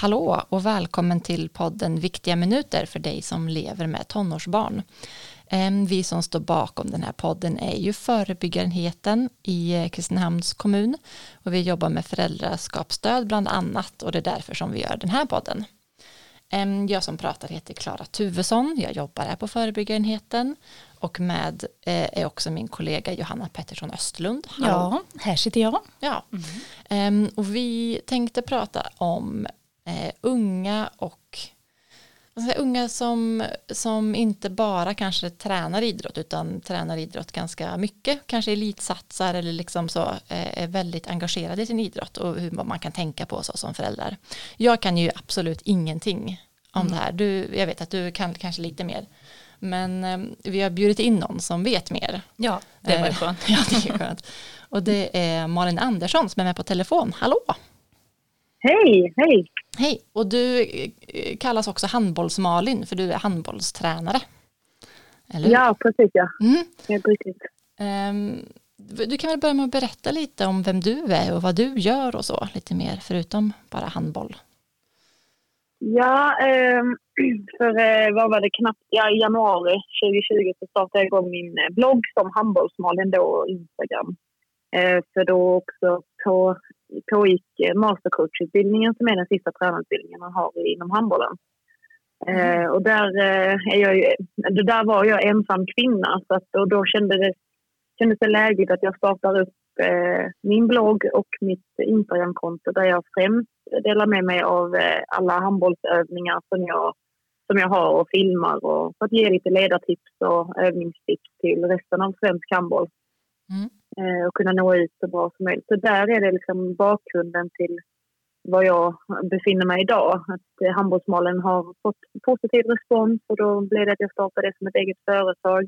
Hallå och välkommen till podden Viktiga minuter för dig som lever med tonårsbarn. Ehm, vi som står bakom den här podden är ju förebyggarenheten i eh, Kristinehamns kommun och vi jobbar med föräldraskapsstöd bland annat och det är därför som vi gör den här podden. Ehm, jag som pratar heter Klara Tuvesson, jag jobbar här på förebyggarenheten och med eh, är också min kollega Johanna Pettersson Östlund. Hallå. Ja, här sitter jag. Ja. Mm. Och vi tänkte prata om eh, unga och säga, unga som, som inte bara kanske tränar idrott utan tränar idrott ganska mycket, kanske elitsatsar eller liksom så eh, är väldigt engagerade i sin idrott och hur man kan tänka på så som föräldrar. Jag kan ju absolut ingenting om mm. det här. Du, jag vet att du kan kanske lite mer. Men eh, vi har bjudit in någon som vet mer. Ja, det var eh, skönt. ja, det är skönt. Och det är Malin Andersson som är med på telefon. Hallå! Hej, hej! Hej, och du eh, kallas också handbolls-Malin för du är handbollstränare. Eller? Ja, precis ja. Mm. Helt riktigt. Um, du kan väl börja med att berätta lite om vem du är och vad du gör och så, lite mer förutom bara handboll. Ja, ehm, för eh, vad var det knappt, ja, i januari 2020 så startade jag igång min eh, blogg som handbollsmalin då, Instagram. För då också på pågick eh, mastercoachutbildningen som är den sista tränarutbildningen man har inom handbollen. Mm. Eh, och där, eh, är jag ju, där var jag ensam kvinna så att, och då kände det, kändes det lägligt att jag startar upp eh, min blogg och mitt Instagramkonto där jag främst delar med mig av eh, alla handbollsövningar som jag, som jag har och filmar och för att ge lite ledartips och övningstips till resten av svensk handboll. Mm. Eh, och kunna nå ut så bra som möjligt. Så där är det liksom bakgrunden till var jag befinner mig idag. Att eh, handbollsmalen har fått positiv respons och då blev det att jag startade det som ett eget företag.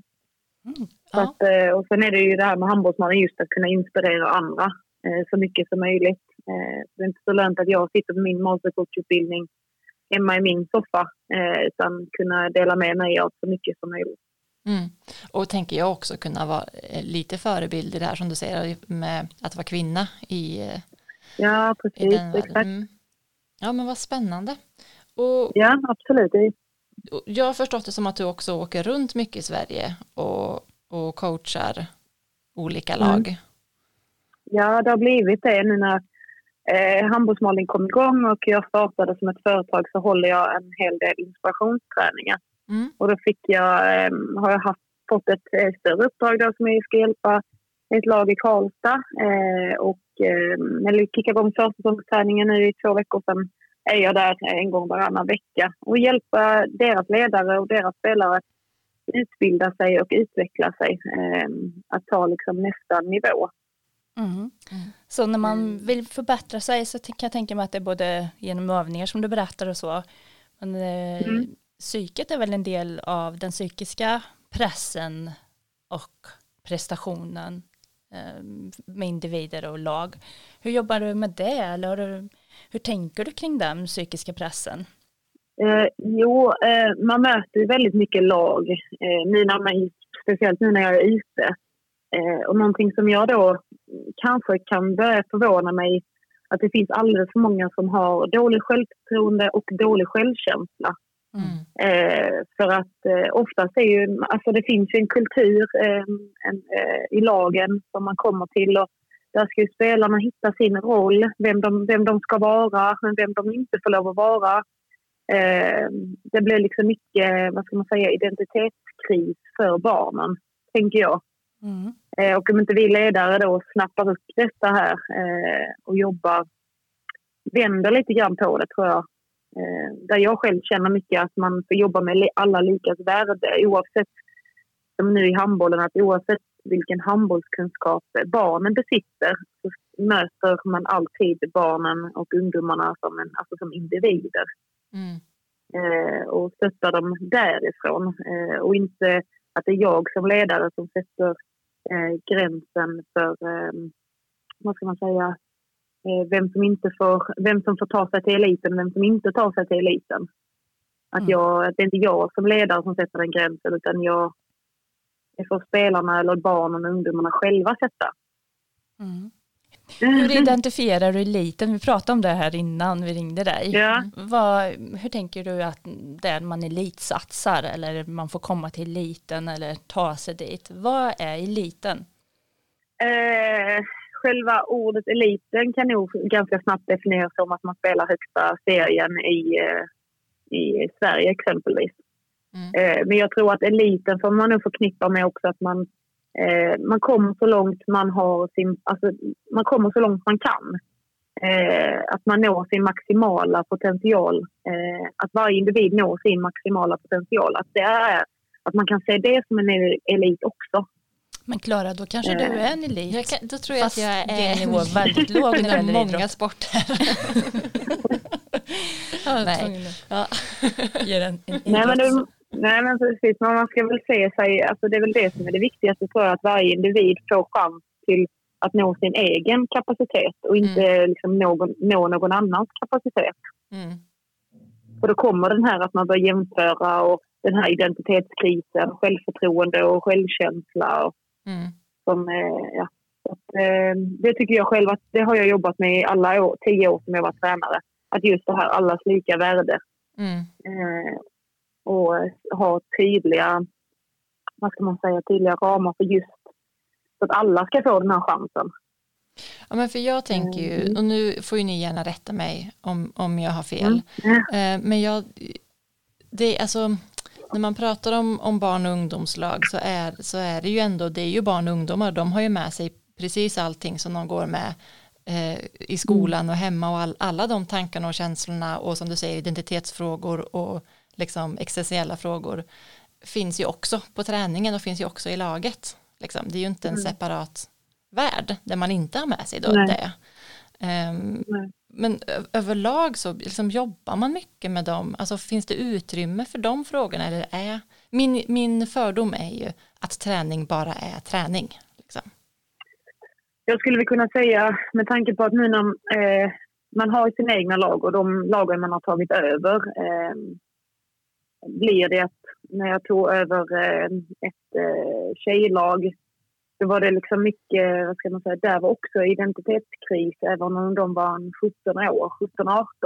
Mm. Ja. Att, eh, och sen är det ju det här med handbollsmalen just att kunna inspirera andra så mycket som möjligt. Det är inte så lönt att jag sitter på min mastercoachutbildning hemma i min soffa utan kunna dela med mig av så mycket som möjligt. Mm. Och tänker jag också kunna vara eh, lite förebild i det här som du säger med att vara kvinna i eh, Ja, precis. Exakt. Mm. Ja, men vad spännande. Och, ja, absolut. Jag har förstått det som att du också åker runt mycket i Sverige och, och coachar olika mm. lag. Mm. Ja, det har blivit det nu när eh, handbollsmålning kom igång och jag startade som ett företag så håller jag en hel del inspirationsträningar Mm. Och då fick jag, ehm, har jag haft, fått ett eh, större uppdrag då som jag ska hjälpa ett lag i Karlstad. Eh, och ehm, när vi kickade igång försäsongsträningen nu i två veckor sedan är jag där en gång varannan vecka och hjälpa deras ledare och deras spelare att utbilda sig och utveckla sig. Ehm, att ta liksom nästa nivå. Mm. Mm. Så när man vill förbättra sig så kan jag tänka mig att det är både genom övningar som du berättar och så. Men eh, mm psyket är väl en del av den psykiska pressen och prestationen ehm, med individer och lag. Hur jobbar du med det eller du, hur tänker du kring den psykiska pressen? Eh, jo, eh, man möter väldigt mycket lag, eh, nu när man, speciellt nu när jag är ute. Eh, och någonting som jag då kanske kan börja förvåna mig att det finns alldeles för många som har dålig självförtroende och dålig självkänsla. Mm. Eh, för att eh, oftast är ju, alltså det finns ju en kultur eh, en, eh, i lagen som man kommer till och där ska ju spelarna hitta sin roll, vem de, vem de ska vara, men vem de inte får lov att vara. Eh, det blir liksom mycket, vad ska man säga, identitetskris för barnen, tänker jag. Mm. Eh, och om inte vi ledare då snappar upp detta här och jobbar, vänder lite grann på det tror jag, där jag själv känner mycket att man får jobba med alla likas värde oavsett, som nu i handbollen, att oavsett vilken handbollskunskap barnen besitter så möter man alltid barnen och ungdomarna som, en, alltså som individer. Mm. Eh, och stöttar dem därifrån. Eh, och inte att det är jag som ledare som sätter eh, gränsen för, eh, vad ska man säga, Eh, vem som, inte får, vem som får ta sig till eliten och vem som inte tar sig till eliten. Att, mm. jag, att det är inte jag som ledare som sätter den gränsen utan jag, det får spelarna eller barnen och ungdomarna själva sätta. Mm. Hur identifierar du eliten? Vi pratade om det här innan vi ringde dig. Ja. Vad, hur tänker du att där man elitsatsar eller man får komma till eliten eller ta sig dit? Vad är eliten? Eh, själva ordet eliten kan nog ganska snabbt definieras som att man spelar högsta serien i, eh, i Sverige exempelvis. Mm. Eh, men jag tror att eliten får man nog förknippa med också att man, eh, man kommer så långt man har sin, alltså, man kommer så långt man kan. Att man når sin maximala potential. Att varje individ når sin maximala potential. Att det är att man kan se det som en elit också. Men Klara, då kanske du är en elit? Kan, då tror jag Fast att jag är nivå väldigt låg när det gäller många sporter. ja, nej. Ja. en, en nej, men det, nej men precis, men man ska väl se sig, alltså det är väl det som är det viktigaste för att varje individ får chans till att nå sin egen kapacitet och inte mm. liksom någon, nå någon annans kapacitet. Mm. Och då kommer den här att man börjar jämföra och den här identitetskrisen, självförtroende och självkänsla och Mm. Som, eh, ja, att, eh, det tycker jag själv att det har jag jobbat med i alla år, tio år som jag var tränare. Att just det här allas lika värde. Mm. Eh, och ha tydliga, vad ska man säga, tydliga ramar för just så att alla ska få den här chansen. Ja, men för jag tänker ju, mm. och nu får ju ni gärna rätta mig om, om jag har fel, mm. men jag, det, alltså, när man pratar om, om barn och ungdomslag så är, så är det ju ändå, det är ju barn och ungdomar, de har ju med sig precis allting som de går med eh, i skolan och hemma och all, alla de tankarna och känslorna och som du säger identitetsfrågor och liksom existentiella frågor finns ju också på träningen och finns ju också i laget. Liksom. Det är ju inte en mm. separat värld där man inte har med sig då det. Um, men överlag så liksom jobbar man mycket med dem. Alltså finns det utrymme för de frågorna? Eller är, min, min fördom är ju att träning bara är träning. Liksom. Jag skulle väl kunna säga, med tanke på att nu när eh, man har sina egna lag och de lagen man har tagit över eh, blir det att när jag tog över eh, ett eh, tjejlag så var det liksom mycket, vad ska man säga, där var också identitetskris även om de var 17 år,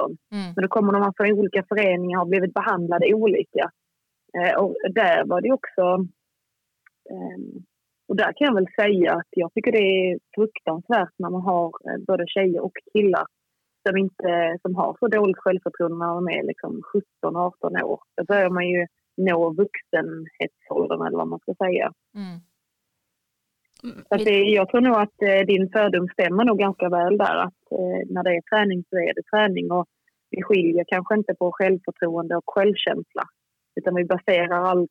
17-18. Mm. Men då kommer de från olika föreningar och har blivit behandlade olika. Eh, och där var det också, eh, och där kan jag väl säga att jag tycker det är fruktansvärt när man har eh, både tjejer och killar som, inte, som har så dåligt självförtroende när de är liksom 17-18 år. Då börjar man ju nå vuxenhetsåldern eller vad man ska säga. Mm. Så det, jag tror nog att eh, din fördom stämmer nog ganska väl där. Att eh, när det är träning så är det träning. Och vi skiljer kanske inte på självförtroende och självkänsla. Utan vi baserar allt,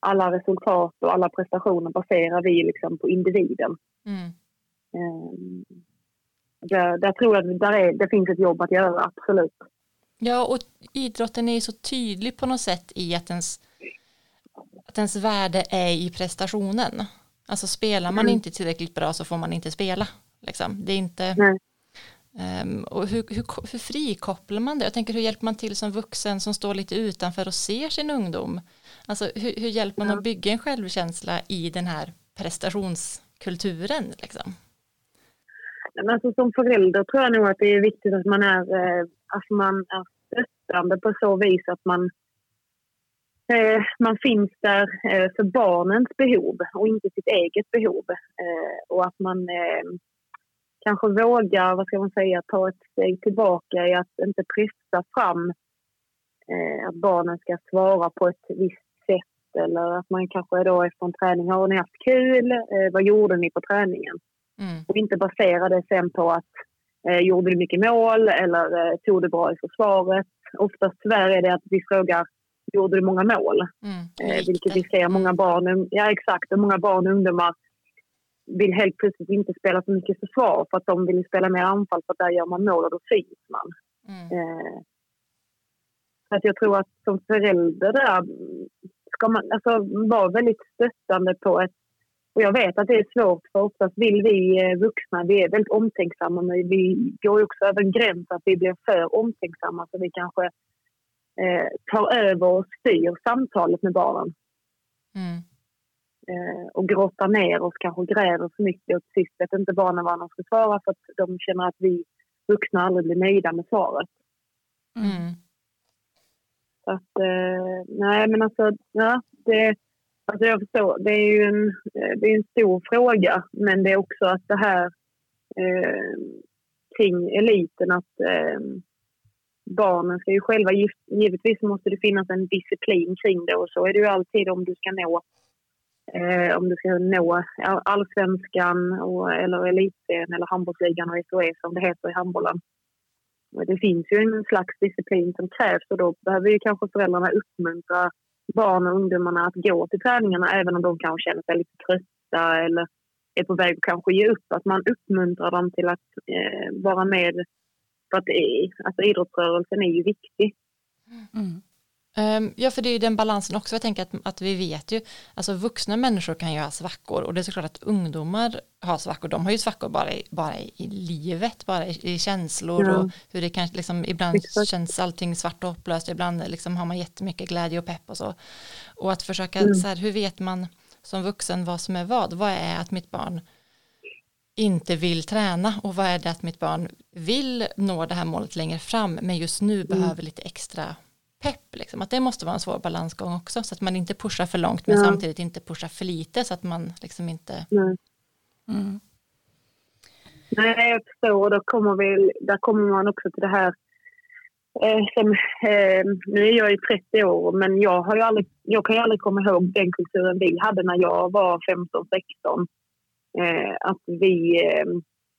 alla resultat och alla prestationer baserar vi liksom på individen. Mm. Eh, där, där, tror jag att där är, det finns ett jobb att göra, absolut. Ja, och idrotten är ju så tydlig på något sätt i att ens, att ens värde är i prestationen. Alltså spelar man mm. inte tillräckligt bra så får man inte spela. Liksom. Det är inte... Um, och hur, hur, hur frikopplar man det? Jag tänker hur hjälper man till som vuxen som står lite utanför och ser sin ungdom? Alltså hur, hur hjälper man ja. att bygga en självkänsla i den här prestationskulturen? Liksom? Alltså, som förälder tror jag nog att det är viktigt att man är, eh, att man är stöttande på så vis att man man finns där eh, för barnens behov och inte sitt eget behov. Eh, och att man kanske vågar, vad ska man säga, ta ett steg tillbaka i att inte pressa fram att barnen ska svara på ett visst sätt eller att man kanske då efter en träning har ni haft kul? vad gjorde ni på träningen? Mm. Och inte basera det sen på att gjorde du mycket mål eller tog du bra i försvaret? Oftast tyvärr är det att vi frågar gjorde du många mål. Mm, eh, vilket vi ser många barn, ja exakt, och många barn och ungdomar vill helt plötsligt inte spela så mycket försvar för att de vill spela mer anfall för att där gör man mål och då syns man. Mm. Eh, att jag tror att som förälder där ska man alltså, vara väldigt stöttande på ett och jag vet att det är svårt för oftast vill vi eh, vuxna, vi är väldigt omtänksamma men vi går också över en gräns att vi blir för omtänksamma så vi kanske eh, tar över och styr samtalet med barnen. Mm. eh, och grottar ner oss, kanske gräver för mycket och till sist vet inte barnen vad de ska svara för att de känner att vi vuxna aldrig blir nöjda med svaret. Mm. Så att, eh, nej men alltså, ja, det, alltså jag förstår, det är ju en, eh, det är en stor fråga men det är också att det här eh, kring eliten att eh, barnen ska ju själva, givetvis måste det finnas en disciplin kring det och så är det ju alltid om du ska nå eh, om du ska nå allsvenskan och, eller elitserien eller handbollsligan och SOE som det heter i handbollen. Det finns ju en slags disciplin som krävs och då behöver ju kanske föräldrarna uppmuntra barn och ungdomarna att gå till träningarna även om de kanske känner sig lite trötta eller är på väg att kanske ge upp. Att man uppmuntrar dem till att eh, vara med. För att alltså, idrottsrörelsen är ju viktig. Mm. Um, ja, för det är ju den balansen också. Jag tänker att, att vi vet ju, alltså vuxna människor kan ju ha svackor och det är såklart att ungdomar har svackor. De har ju svackor bara i, bara i livet, bara i, i känslor ja. och hur det kanske liksom ibland Exakt. känns allting svart och hopplöst. Ibland liksom har man jättemycket glädje och pepp och så. Och att försöka, mm. så här, hur vet man som vuxen vad som är vad? Vad är att mitt barn inte vill träna och vad är det att mitt barn vill nå det här målet längre fram men just nu mm. behöver lite extra pepp. Liksom. Att det måste vara en svår balansgång också så att man inte pushar för långt men ja. samtidigt inte pushar för lite så att man liksom inte Nej. Mm. Nej, jag förstår. Då kommer vi, där kommer man också till det här eh, som, eh, nu är jag ju 30 år men jag, har ju aldrig, jag kan ju aldrig komma ihåg den kulturen vi hade när jag var 15-16. Eh, att vi eh,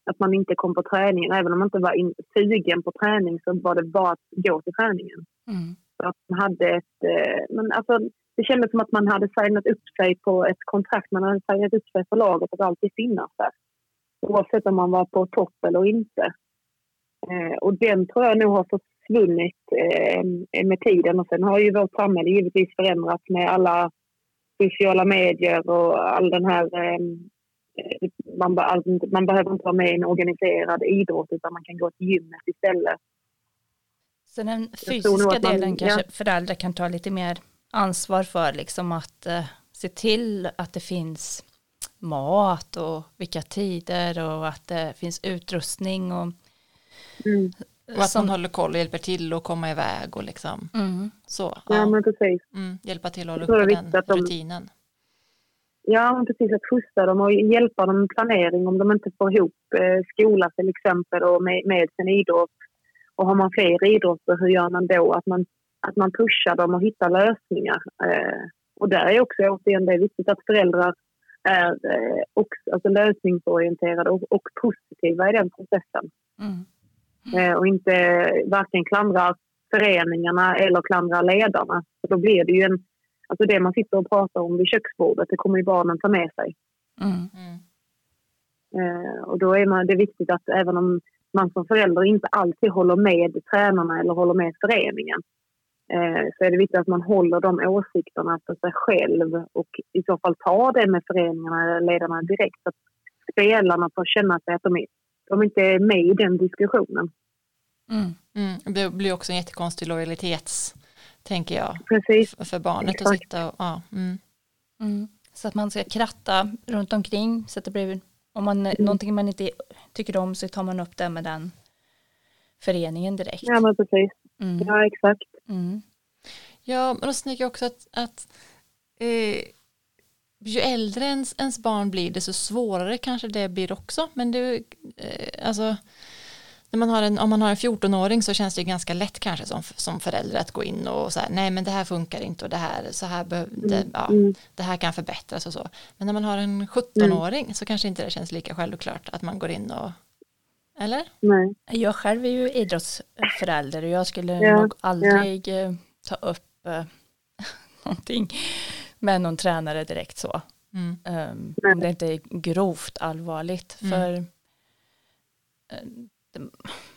att man inte kom på träningen. Även om man inte var in, sugen på träning så var det bara att gå till träningen. Mm att man hade ett... Eh, men alltså, det kändes som att man hade signat upp sig på ett kontrakt. Man hade signat upp sig för laget att alltid finnas där. Oavsett om man var på topp eller inte. Eh, och den tror jag nog har försvunnit eh, med tiden. Och sen har ju vårt samhälle givetvis förändrats med alla sociala medier och all den här... Man, man behöver inte vara med i en organiserad idrott utan man kan gå till gymmet istället. Så den fysiska delen man, kanske ja. föräldrar kan ta lite mer ansvar för, liksom att uh, se till att det finns mat och vilka tider och att det finns utrustning och mm. Och att som, man håller koll och hjälper till att komma iväg och liksom mm. så. Ja, ja, men precis. Mm, hjälpa till att hålla uppe den de, rutinen. Ja, precis. Att skjutsa dem och hjälpa dem med planering om de inte får ihop eh, skola till exempel och med, med sin idrott och har man fler idrotter, hur gör man då? Att man, att man pushar dem och hittar lösningar. Eh, och där är också återigen det är viktigt att föräldrar är eh, också, alltså lösningsorienterade och, och positiva i den processen. Mm. Mm. Eh, och inte varken klandrar föreningarna eller klandrar ledarna. För då blir det ju en, alltså det man sitter och pratar om vid köksbordet, det kommer ju barnen ta med sig. Mm. Eh, och då är man, det är viktigt att även om man som förälder inte alltid håller med tränarna eller håller med föreningen eh, så är det viktigt att man håller de åsikterna för sig själv och i så fall tar det med föreningarna eller ledarna direkt. Så att spelarna får känna sig att de, är, de inte är med i den diskussionen. Mm, mm. Det blir också en jättekonstig lojalitets, tänker jag, Precis. för barnet Exakt. att sitta och, ja. Mm. mm. Så att man ska kratta runt omkring så att det blir om man, mm. någonting man inte tycker om så tar man upp det med den föreningen direkt. Ja men precis. Mm. Ja exakt. Mm. Ja men då tänker jag också att, att eh, ju äldre ens, ens barn blir desto svårare kanske det blir också. Men det, eh, alltså när man har en, om man har en 14-åring så känns det ganska lätt kanske som, som förälder att gå in och säga nej men det här funkar inte och det här, så här be, det, mm, ja, mm. det här kan förbättras och så. Men när man har en 17-åring mm. så kanske inte det känns lika självklart att man går in och eller? Nej. Jag själv är ju idrottsförälder och jag skulle ja, nog aldrig ja. Eh, ta upp äh, någonting med någon tränare direkt så. Mm. Um, om det inte är grovt allvarligt. Mm. För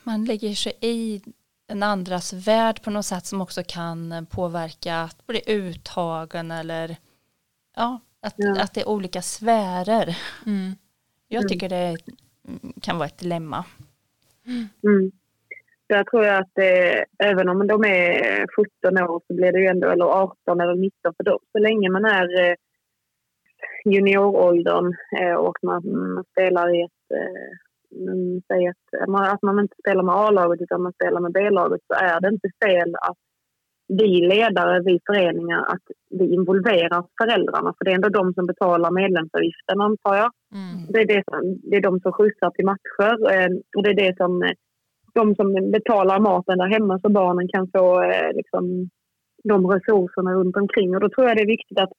man lägger sig i en andras värld på något sätt som också kan påverka att bli uttagen eller ja, att, ja. att det är olika sfärer. Mm. Jag mm. tycker det kan vara ett dilemma. Mm. Jag tror att det, även om de är 17 år så blir det ju ändå, eller 18 eller 19 för dem, så länge man är junioråldern eh, och man, man spelar i ett eh, säg att, man, att man inte spelar med A-laget utan man spelar med B-laget så är det inte fel att vi ledare, vi föreningar, att vi involverar föräldrarna. För det är ändå de som betalar medlemsavgiften antar jag. Mm. Det, är det, som, det är de som skjutsar till matcher eh, och det är det som de som betalar maten där hemma så barnen kan få eh, liksom, de resurserna runt omkring. Och då tror jag det är viktigt att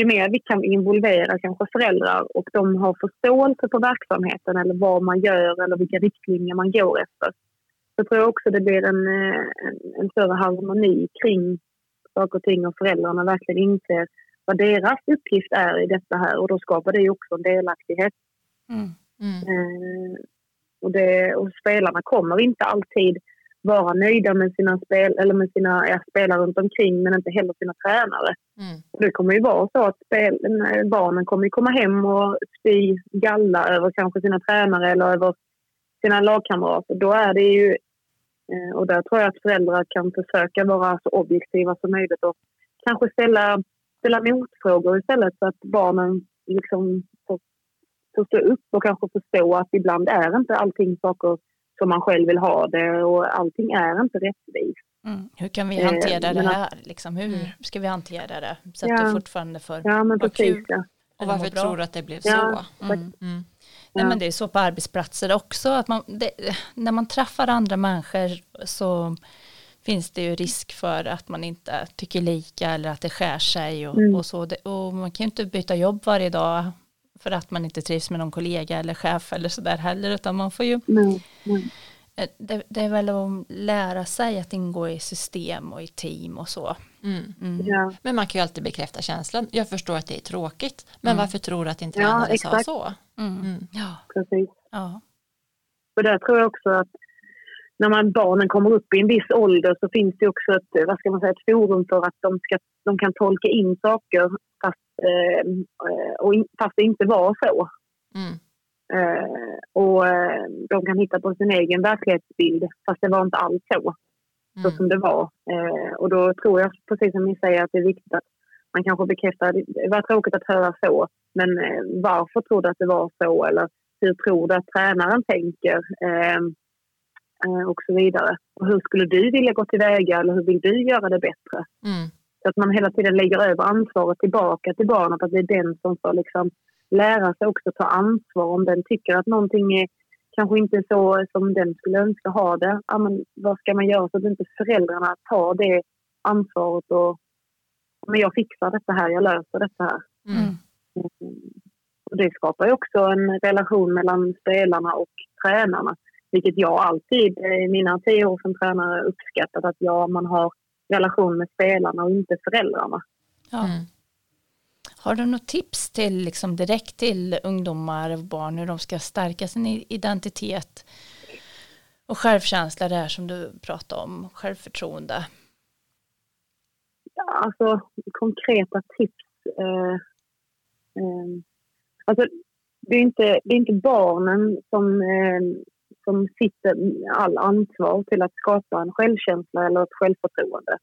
ju mer vi kan involvera kanske föräldrar och de har förståelse för verksamheten eller vad man gör eller vilka riktlinjer man går efter. Så tror jag också det blir en, eh, en, en större harmoni kring saker och ting och föräldrarna verkligen inser vad deras uppgift är i detta här och då skapar det ju också en delaktighet. Mm. Mm. Eh, och, det, och spelarna kommer inte alltid vara nöjda med sina, spel, eller med sina ja, spelare runt omkring men inte heller sina tränare. Mm. Det kommer ju vara så att spel, barnen kommer komma hem och spy galla över kanske sina tränare eller över sina lagkamrater. Då är det ju, eh, och där tror jag att föräldrar kan försöka vara så objektiva som möjligt och kanske ställa, ställa motfrågor istället så att barnen liksom får, får stå upp och kanske förstå att ibland är inte allting saker som man själv vill ha det och allting är inte rättvist. Mm. Hur kan vi hantera eh, det här? Liksom, hur mm. ska vi hantera det? Så att ja. det fortfarande får ja, men precis, kul. Ja. Och varför tror du att det blev så? Mm. mm. Nej, men det är så på arbetsplatser också. Att man, det, när man träffar andra människor så finns det ju risk för att man inte tycker lika eller att det skär sig och, mm. och så. Och man kan ju inte byta jobb varje dag för att man inte trivs med någon kollega eller chef eller sådär heller utan man får ju mm. Mm. Det, det, är väl att lära sig att ingå i system och i team och så. Mm. mm. Ja. Men man kan ju alltid bekräfta känslan. Jag förstår att det är tråkigt men mm. varför tror du att tränare ja, sa så? Mm. Ja, precis. Ja. Och där tror jag också att när man, barnen kommer upp i en viss ålder så finns det också ett, vad ska man säga, ett forum för att de, ska, de kan tolka in saker fast, eh, och in, fast det inte var så. Mm. Eh, och eh, de kan hitta på sin egen verklighetsbild fast det var inte alls så, mm. så som det var. Eh, och då tror jag, precis som ni säger, att det är viktigt att man kanske bekräftar, det var tråkigt att höra så, men eh, varför tror du att det var så? Eller hur tror du att tränaren tänker? Eh, eh, och så vidare. Och hur skulle du vilja gå tillväga eller hur vill du göra det bättre? Mm. Så att man hela tiden lägger över ansvaret tillbaka till barnet, att det är den som får liksom lära sig också ta ansvar om den tycker att någonting är kanske inte så som den skulle önska ha det. Ja, men vad ska man göra så att inte föräldrarna tar det ansvaret och men jag fixar detta här, jag löser detta här. Mm. Mm. Och det skapar ju också en relation mellan spelarna och tränarna. Vilket jag alltid i mina tio år som tränare uppskattat att ja, man har relation med spelarna och inte föräldrarna. Ja. Mm. Har du något tips till liksom direkt till ungdomar och barn hur de ska stärka sin identitet och självkänsla det här som du pratade om, självförtroende? Ja, alltså konkreta tips. Eh, eh, alltså, det, är inte, det är inte barnen som eh, som sitter all ansvar till att skapa en självkänsla eller ett självförtroende.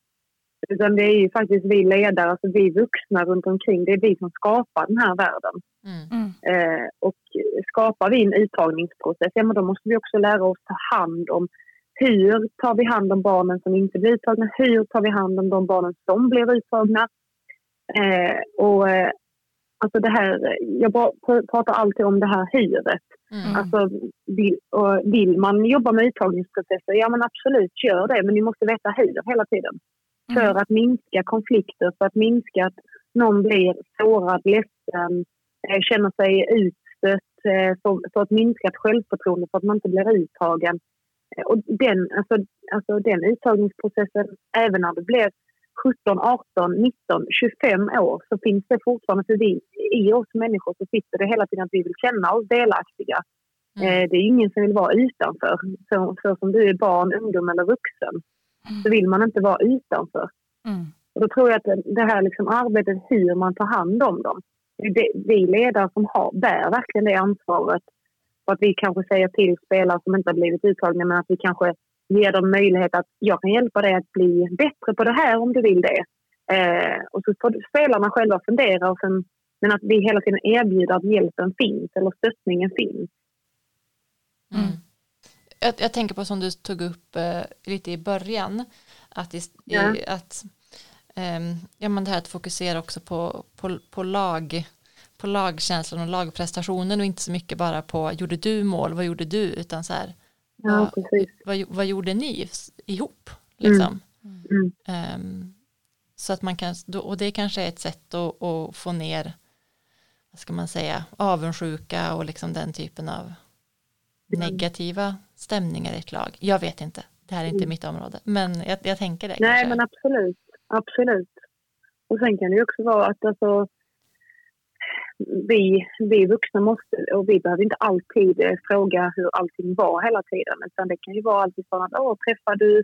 Utan det är ju faktiskt vi ledare, alltså vi vuxna runt omkring, det är vi som skapar den här världen. Mm. mm. Eh, och skapar vi en uttagningsprocess, ja men då måste vi också lära oss ta hand om hur tar vi hand om barnen som inte blir uttagna? Hur tar vi hand om de barnen som blir uttagna? Eh, och eh, alltså det här, jag pratar alltid om det här hyret. Mm. Alltså, vill, vill, man jobba med uttagningsprocesser, ja men absolut, gör det. Men ni måste veta hur hela tiden. Mm. För att minska konflikter, för att minska att någon blir sårad, ledsen, eh, känner sig utstött, eh, för, för ett minskat självförtroende för att man inte blir uttagen. Eh, och den, alltså, alltså den uttagningsprocessen, även när det blir 17, 18, 19, 25 år så finns det fortfarande, för vi, i oss människor så sitter det hela tiden att vi vill känna oss delaktiga. Mm. Eh, det är ingen som vill vara utanför. Så, så som du är barn, ungdom eller vuxen mm. så vill man inte vara utanför. Mm. Och då tror jag att det här liksom arbetet, hur man tar hand om dem. Det, vi ledare som har, bär verkligen det ansvaret. Och att vi kanske säger till spelare som inte har blivit uttagna men att vi kanske ger dem möjlighet att jag kan hjälpa dig att bli bättre på det här om du vill det. Eh, och så får spelarna själva fundera och sen Men att vi hela tiden erbjuder att hjälpen finns eller stöttningen finns. Mm. Jag, jag, tänker på som du tog upp eh, lite i början, att, i, ja. i, att eh, ja, men det här att fokusera också på, på, på, lag, på lagkänslan och lagprestationen och inte så mycket bara på gjorde du mål, vad gjorde du, utan så här, ja, vad, vad, vad, gjorde ni ihop? Liksom. Mm. Um, så att man kan, och det kanske är ett sätt att, att, få ner, vad ska man säga, avundsjuka och liksom den typen av negativa stämningar i ett lag. Jag vet inte, det här är inte mm. mitt område, men jag, jag tänker det. Nej, kanske. men absolut, absolut. Och sen kan det också vara att alltså, vi, vi vuxna måste, och vi behöver inte alltid eh, fråga hur allting var hela tiden, utan det kan ju vara alltid från att åh, träffar du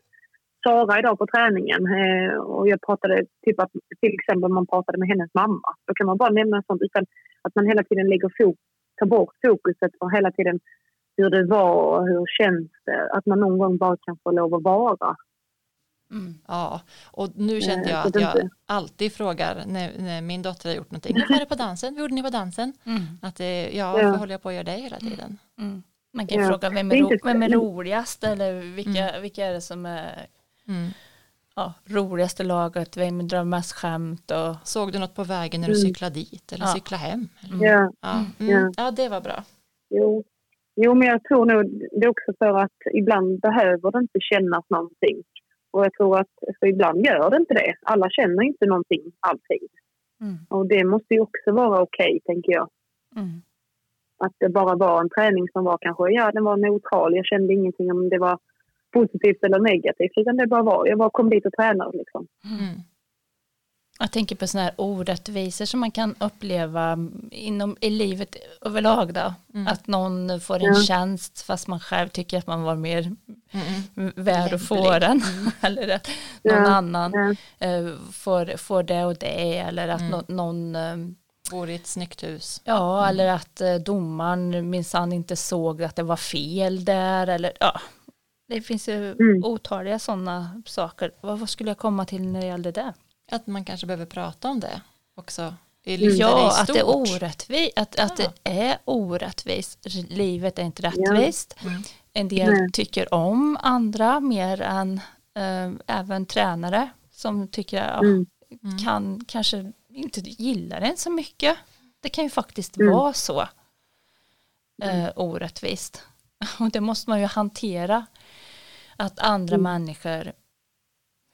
Sara idag på träningen eh, och jag pratade, typ att till exempel man pratade med hennes mamma. Då kan man bara nämna sånt utan att man hela tiden lägger fokus, tar bort fokuset och hela tiden hur det var och hur känns det. Att man någon gång bara kan få lov att vara. Mm. Ja, och nu kände jag att jag alltid frågar när, när, min dotter har gjort någonting. Hur var det på dansen? Hur gjorde ni på dansen? Mm. Att det, ja, ja, håller jag på att göra det hela tiden? Mm. Man kan ju ja. fråga vem är, ro, vem är roligast eller vilka, mm. vilka är det som är mm. ja, roligaste laget, vem drar mest skämt och... Såg du något på vägen när du mm. cyklade dit eller ja. cyklade hem? Ja. Ja. Mm. ja, det var bra. Jo. jo, men jag tror nog det är också för att ibland behöver det inte kännas någonting. Och jag tror att för ibland gör det inte det. Alla känner inte någonting alltid. Mm. Och det måste ju också vara okej, okay, tänker jag. Mm. Att det bara var en träning som var kanske, ja den var neutral. Jag kände ingenting om det var positivt eller negativt. Utan det bara var, jag bara kom dit och tränade liksom. Mm. Jag tänker på sådana här orättvisor som man kan uppleva inom, i livet överlag då. Mm. Att någon får en ja. tjänst fast man själv tycker att man var mer mm. värd att få den. Mm. eller att någon ja. annan ja. Uh, får, får det och det. Eller att mm. no, någon uh, Bor i ett snyggt hus. Ja, mm. eller att uh, domaren minsann inte såg att det var fel där. Eller, ja. Det finns ju mm. otaliga sådana saker. Vad, vad skulle jag komma till när det gällde det? Att man kanske behöver prata om det också. Ja, att det är orättvist. Att, ja. att det är orättvist. Livet är inte rättvist. Ja. Mm. En del Nej. tycker om andra mer än äh, även tränare som tycker att mm. kan kanske inte gillar en så mycket. Det kan ju faktiskt mm. vara så äh, orättvist. Och det måste man ju hantera. Att andra mm. människor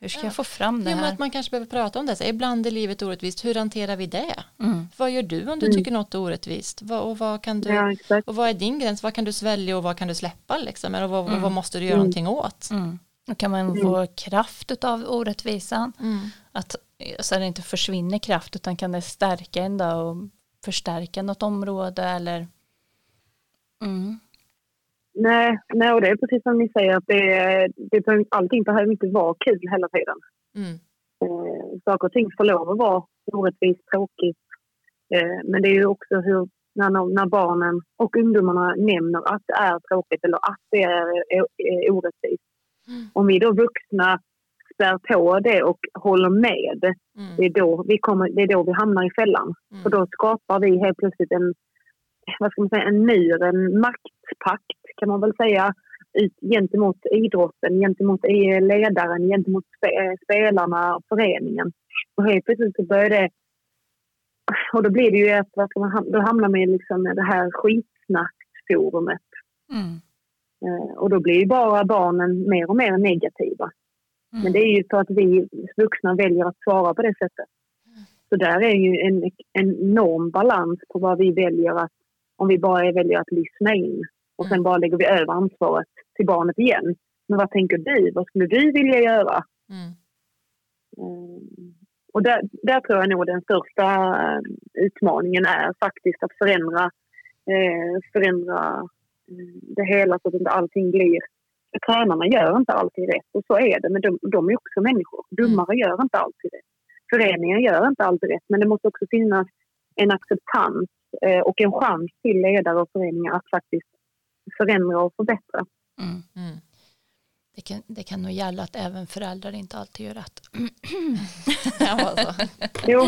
hur ska ja. jag få fram det här? Jo, att man kanske behöver prata om det. Så ibland är livet orättvist. Hur hanterar vi det? Mm. Vad gör du om du mm. tycker något är orättvist? Vad, och, vad kan du, ja, och vad är din gräns? Vad kan du svälja och vad kan du släppa? Liksom? Och vad, mm. vad måste du göra mm. någonting åt? Mm. Då kan man mm. få kraft av orättvisan. Mm. Att, så att det inte försvinner kraft utan kan det stärka en och förstärka något område eller mm. Nej, nej, och det är precis som ni säger att det, det, allting behöver inte vara kul hela tiden. Mm. Eh, saker och ting får lov att vara orättvist, tråkigt. Eh, men det är ju också hur när, när barnen och ungdomarna nämner att det är tråkigt eller att det är, är, är orättvist. Mm. Om vi då vuxna spär på det och håller med, mm. det, är då vi kommer, det är då vi hamnar i fällan. Mm. För då skapar vi helt plötsligt en, vad ska man säga, en mur, en maktpakt kan man väl säga ut gentemot idrotten, gentemot ledaren, gentemot spelarna, föreningen. Och helt plötsligt så börjar det... Och då blir det ju att vad ska man, då hamnar man i liksom det här skitsnacksforumet. Mm. Eh, och då blir ju bara barnen mer och mer negativa. Mm. Men det är ju för att vi vuxna väljer att svara på det sättet. Så där är ju en, en enorm balans på vad vi väljer att, om vi bara väljer att lyssna in och sen bara lägger vi över ansvaret till barnet igen. Men vad tänker du? Vad skulle du vilja göra? Mm. Um, och där, där, tror jag nog den största eh, utmaningen är faktiskt att förändra, eh, förändra eh, det hela så att inte allting blir... Tränarna gör inte alltid rätt och så är det, men de, de är också människor. Mm. gör inte alltid rätt. Föreningar gör inte alltid rätt, men det måste också finnas en acceptans eh, och en chans till ledare och föreningar att faktiskt förändra och förbättra. Mm. Mm. Det kan, det kan nog gälla att även föräldrar inte alltid gör rätt. Ja, Jo.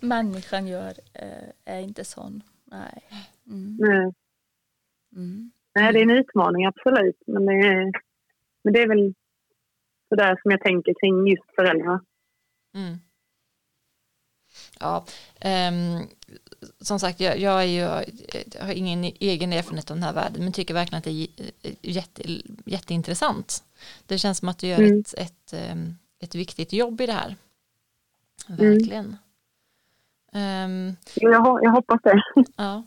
Människan gör, eh, är inte sån. Nej. Mm. Nej. Mm. Nej, det är en utmaning absolut. Men det är, men det är väl sådär som jag tänker kring just föräldrar. Mm. Ja, ehm, som sagt, jag, jag, är ju, jag har ingen egen erfarenhet av den här världen, men tycker verkligen att det är jätte, jätteintressant. Det känns som att du gör Mm. ett, ett, ehm, ett viktigt jobb i det här. Verkligen. Ehm, Jo, jag, jag hoppas det. ja.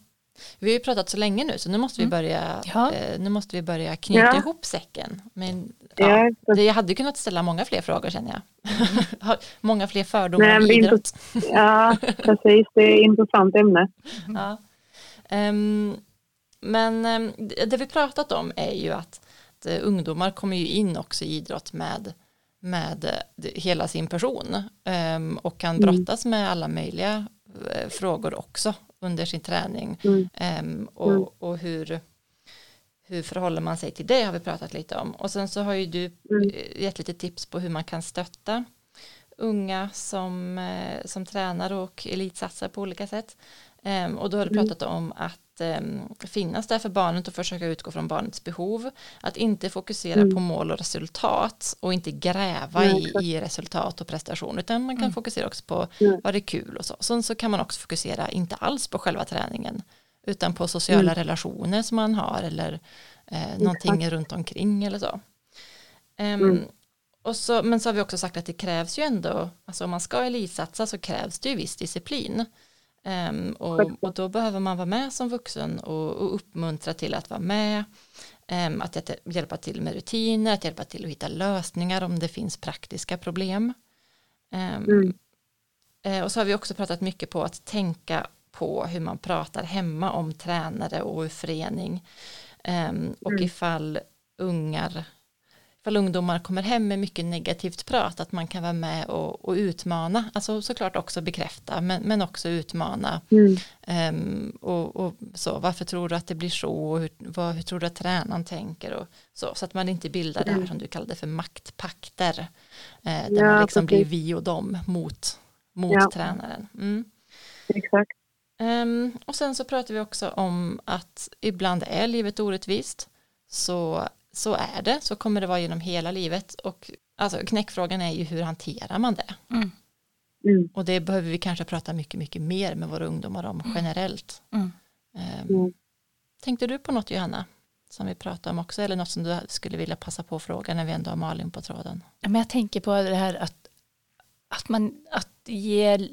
Vi har ju pratat så länge nu, så nu måste vi Mm. börja, Ja. eh, nu måste vi börja knyta Ja. ihop säcken. Men, ja, det, jag hade kunnat ställa många fler frågor känner jag. Många fler fördomar Nej, inte- idrott. ja, precis. Det är ett intressant ämne. Ja. Ehm, men ehm, det vi pratat om är ju att, att eh, ungdomar kommer ju in också i idrott med, med eh, hela sin person ehm, och kan Mm. brottas med alla möjliga eh, frågor också under sin träning Mm. Ehm, och, Mm. och hur, hur förhåller man sig till det har vi pratat lite om och sen så har ju du Mm. eh, gett lite tips på hur man kan stötta unga som, eh, som tränar och elitsatsar på olika sätt. Ehm, och då har du Mm. pratat om att ehm, finnas där för barnet och försöka utgå från barnets behov. Att inte fokusera Mm. på mål och resultat och inte gräva Ja, i, i resultat och prestation utan man kan Mm. fokusera också på Mm. vad det är kul och så. Sen så kan man också fokusera inte alls på själva träningen utan på sociala Mm. relationer som man har eller eh, någonting runt omkring eller så. Mm. och så, men så har vi också sagt att det krävs ju ändå, alltså om man ska elitsatsa så krävs det ju viss disciplin. Ehm, och, och då behöver man vara med som vuxen och, och uppmuntra till att vara med. Ehm, att hjälpa- till med rutiner, att hjälpa till att hitta lösningar om det finns praktiska problem. Ehm, Mm. Eh, och så har vi också pratat mycket på att tänka på hur man pratar hemma om tränare och förening. Och Mm. ifall ungar, ifall ungdomar kommer hem med mycket negativt prat, att man kan vara med och, och utmana, alltså såklart också bekräfta, men, men också utmana. Mm. Ehm, och, och så, varför tror du att det blir så? Och hur, vad, hur tror du att tränaren tänker? Och så, så att man inte bildar det här Mm. som du kallade för maktpakter. Eh, där Ja, man liksom blir vi och dem mot, mot Ja. tränaren. Mm. Exakt. Ehm, och sen så pratar vi också om att ibland är livet orättvist. Så, så är det, så kommer det vara genom hela livet. Och alltså, knäckfrågan är ju hur hanterar man det? Mm. Mm. Och det behöver vi kanske prata mycket, mycket mer med våra ungdomar om generellt. Mm. Ehm, Mm. Tänkte du på något Johanna? Som vi pratade om också, eller något som du skulle vilja passa på att fråga när vi ändå har Malin på tråden? Ja, Men jag tänker på det här att, att man att ge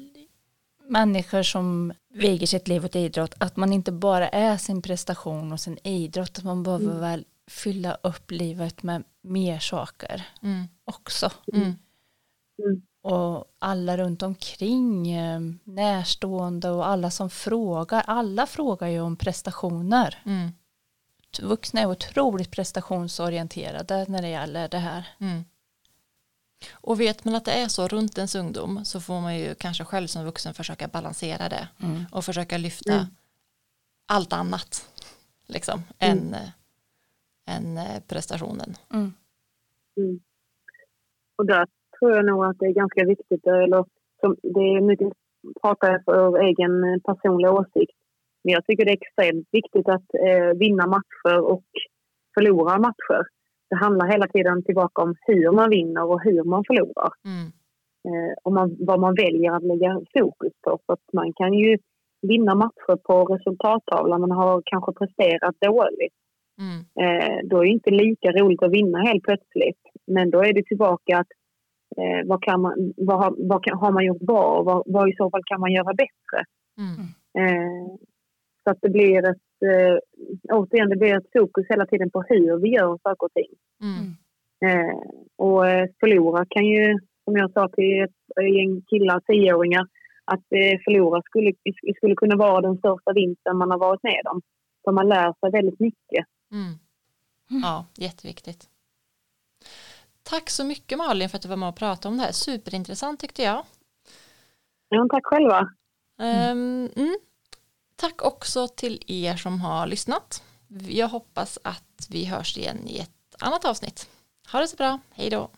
människor som viger sitt liv åt idrott att man inte bara är sin prestation och sin idrott att man behöver Mm. väl fylla upp livet med mer saker Mm. också Mm. Mm. och alla runt omkring eh, närstående och alla som frågar alla frågar ju om prestationer Mm. vuxna är otroligt prestationsorienterade när det gäller det här Mm. Och vet man att det är så runt ens ungdom så får man ju kanske själv som vuxen försöka balansera det mm. och försöka lyfta Mm. allt annat liksom Mm. än, eh, än eh, prestationen. Mm. Mm. Och där tror jag nog att det är ganska viktigt, eller som, det är mycket pratar jag för egen personlig åsikt. Men jag tycker det är extremt viktigt att eh, vinna matcher och förlora matcher. Det handlar hela tiden tillbaka om hur man vinner och hur man förlorar. Mm. Eh, och man, vad man väljer att lägga fokus på. För att man kan ju vinna matcher på resultattavlan men har kanske presterat dåligt. Mm. Eh, då är det inte lika roligt att vinna helt plötsligt. Men då är det tillbaka att eh, vad, kan man, vad, har, vad kan, har man gjort bra och vad, vad i så fall kan man göra bättre. Mm. Eh, så att det blir ett, eh, återigen, det blir ett fokus hela tiden på hur vi gör saker och ting. Mm. Eh, och förlora kan ju, som jag sa till ett gäng killar, tioåringar, att eh, förlora skulle, skulle kunna vara den största vinsten man har varit med om. För man lär sig väldigt mycket. Mm. Ja, jätteviktigt. Tack så mycket Malin för att du var med och pratade om det här. Superintressant tyckte jag. Ja, tack själva. Ehm, mm. Tack också till er som har lyssnat. Jag hoppas att vi hörs igen i ett annat avsnitt. Ha det så bra. Hej då.